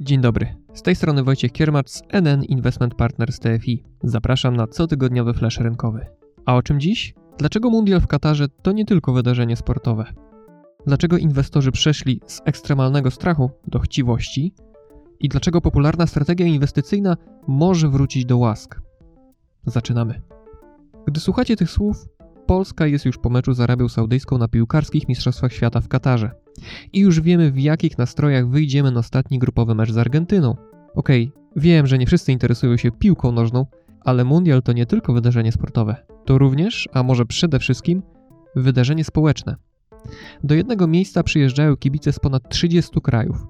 Dzień dobry. Z tej strony Wojciech Kiermacz z NN Investment Partners TFI. Zapraszam na cotygodniowy flash rynkowy. A o czym dziś? Dlaczego Mundial w Katarze to nie tylko wydarzenie sportowe? Dlaczego inwestorzy przeszli z ekstremalnego strachu do chciwości? I dlaczego popularna strategia inwestycyjna może wrócić do łask? Zaczynamy. Gdy słuchacie tych słów, Polska jest już po meczu z Arabią Saudyjską na piłkarskich Mistrzostwach Świata w Katarze. I już wiemy w jakich nastrojach wyjdziemy na ostatni grupowy mecz z Argentyną. Okej, okay, wiem, że nie wszyscy interesują się piłką nożną, ale Mundial to nie tylko wydarzenie sportowe. To również, a może przede wszystkim, wydarzenie społeczne. Do jednego miejsca przyjeżdżają kibice z ponad 30 krajów.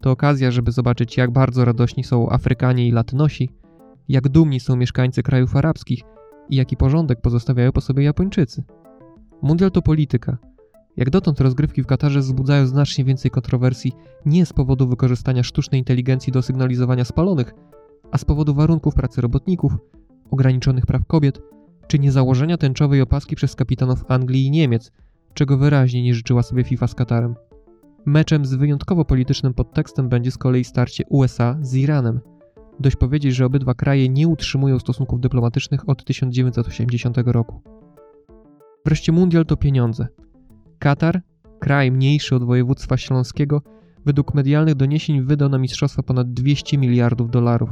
To okazja, żeby zobaczyć, jak bardzo radośni są Afrykanie i Latynosi, jak dumni są mieszkańcy krajów arabskich i jaki porządek pozostawiają po sobie Japończycy. Mundial to polityka. Jak dotąd rozgrywki w Katarze wzbudzają znacznie więcej kontrowersji nie z powodu wykorzystania sztucznej inteligencji do sygnalizowania spalonych, a z powodu warunków pracy robotników, ograniczonych praw kobiet, czy niezałożenia tęczowej opaski przez kapitanów Anglii i Niemiec, czego wyraźnie nie życzyła sobie FIFA z Katarem. Meczem z wyjątkowo politycznym podtekstem będzie z kolei starcie USA z Iranem – Dość powiedzieć, że obydwa kraje nie utrzymują stosunków dyplomatycznych od 1980 roku. Wreszcie mundial to pieniądze. Katar, kraj mniejszy od województwa śląskiego, według medialnych doniesień wydał na mistrzostwa ponad 200 miliardów dolarów,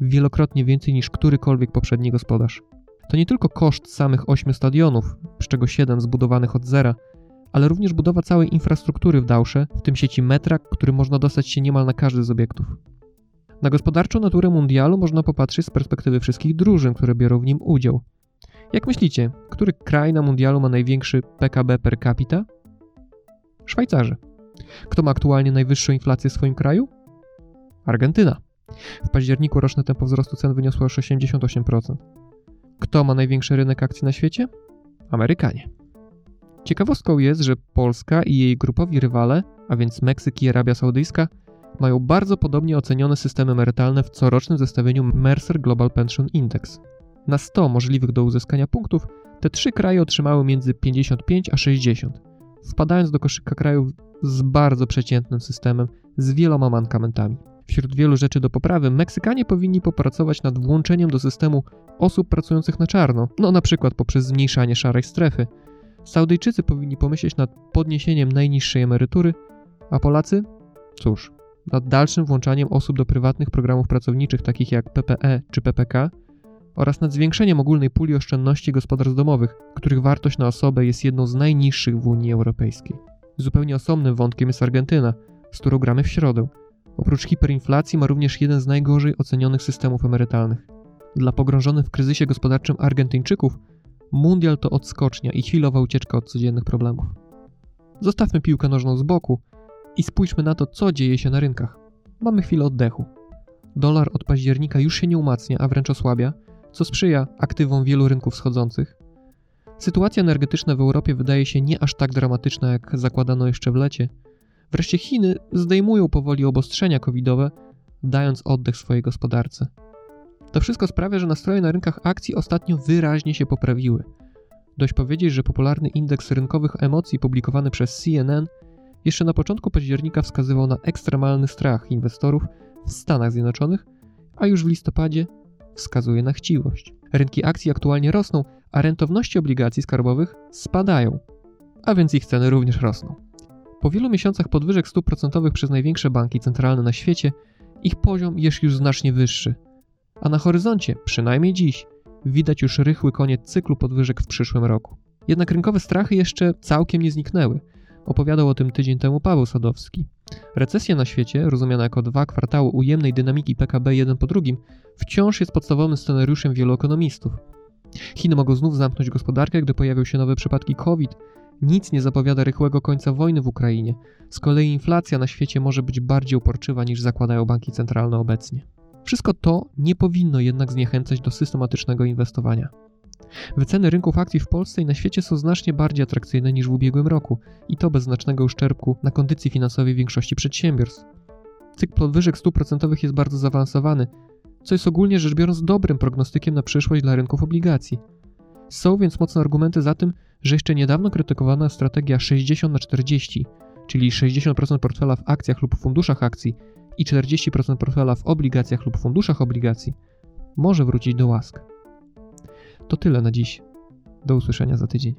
wielokrotnie więcej niż którykolwiek poprzedni gospodarz. To nie tylko koszt samych ośmiu stadionów, z czego siedem zbudowanych od zera, ale również budowa całej infrastruktury w Dałsze, w tym sieci metra, który można dostać się niemal na każdy z obiektów. Na gospodarczą naturę mundialu można popatrzeć z perspektywy wszystkich drużyn, które biorą w nim udział. Jak myślicie, który kraj na mundialu ma największy PKB per capita? Szwajcarzy. Kto ma aktualnie najwyższą inflację w swoim kraju? Argentyna. W październiku roczne tempo wzrostu cen wyniosło aż 88%. Kto ma największy rynek akcji na świecie? Amerykanie. Ciekawostką jest, że Polska i jej grupowi rywale, a więc Meksyk i Arabia Saudyjska, mają bardzo podobnie ocenione systemy emerytalne w corocznym zestawieniu Mercer Global Pension Index. Na 100 możliwych do uzyskania punktów te trzy kraje otrzymały między 55 a 60, wpadając do koszyka krajów z bardzo przeciętnym systemem, z wieloma mankamentami. Wśród wielu rzeczy do poprawy, Meksykanie powinni popracować nad włączeniem do systemu osób pracujących na czarno, no na przykład poprzez zmniejszanie szarej strefy. Saudyjczycy powinni pomyśleć nad podniesieniem najniższej emerytury, a Polacy? Cóż, nad dalszym włączaniem osób do prywatnych programów pracowniczych takich jak PPE czy PPK oraz nad zwiększeniem ogólnej puli oszczędności gospodarstw domowych, których wartość na osobę jest jedną z najniższych w Unii Europejskiej. Zupełnie osobnym wątkiem jest Argentyna, z którą gramy w środę. Oprócz hiperinflacji ma również jeden z najgorzej ocenionych systemów emerytalnych. Dla pogrążonych w kryzysie gospodarczym Argentyńczyków mundial to odskocznia i chwilowa ucieczka od codziennych problemów. Zostawmy piłkę nożną z boku i spójrzmy na to, co dzieje się na rynkach. Mamy chwilę oddechu. Dolar od października już się nie umacnia, a wręcz osłabia, co sprzyja aktywom wielu rynków schodzących. Sytuacja energetyczna w Europie wydaje się nie aż tak dramatyczna, jak zakładano jeszcze w lecie. Wreszcie Chiny zdejmują powoli obostrzenia covidowe, dając oddech swojej gospodarce. To wszystko sprawia, że nastroje na rynkach akcji ostatnio wyraźnie się poprawiły. Dość powiedzieć, że popularny indeks rynkowych emocji publikowany przez CNN jeszcze na początku października wskazywał na ekstremalny strach inwestorów w Stanach Zjednoczonych, a już w listopadzie wskazuje na chciwość. Rynki akcji aktualnie rosną, a rentowności obligacji skarbowych spadają, a więc ich ceny również rosną. Po wielu miesiącach podwyżek stóp procentowych przez największe banki centralne na świecie, ich poziom jest już znacznie wyższy. A na horyzoncie, przynajmniej dziś, widać już rychły koniec cyklu podwyżek w przyszłym roku. Jednak rynkowe strachy jeszcze całkiem nie zniknęły – Opowiadał o tym tydzień temu Paweł Sadowski. Recesja na świecie, rozumiana jako dwa kwartały ujemnej dynamiki PKB jeden po drugim, wciąż jest podstawowym scenariuszem wielu ekonomistów. Chiny mogą znów zamknąć gospodarkę, gdy pojawią się nowe przypadki COVID. Nic nie zapowiada rychłego końca wojny w Ukrainie. Z kolei inflacja na świecie może być bardziej uporczywa niż zakładają banki centralne obecnie. Wszystko to nie powinno jednak zniechęcać do systematycznego inwestowania. Wyceny rynków akcji w Polsce i na świecie są znacznie bardziej atrakcyjne niż w ubiegłym roku i to bez znacznego uszczerbku na kondycji finansowej większości przedsiębiorstw. Cykl podwyżek stóp procentowych jest bardzo zaawansowany, co jest ogólnie rzecz biorąc dobrym prognostykiem na przyszłość dla rynków obligacji. Są więc mocne argumenty za tym, że jeszcze niedawno krytykowana strategia 60 na 40, czyli 60% portfela w akcjach lub funduszach akcji i 40% portfela w obligacjach lub funduszach obligacji, może wrócić do łask. To tyle na dziś. Do usłyszenia za tydzień.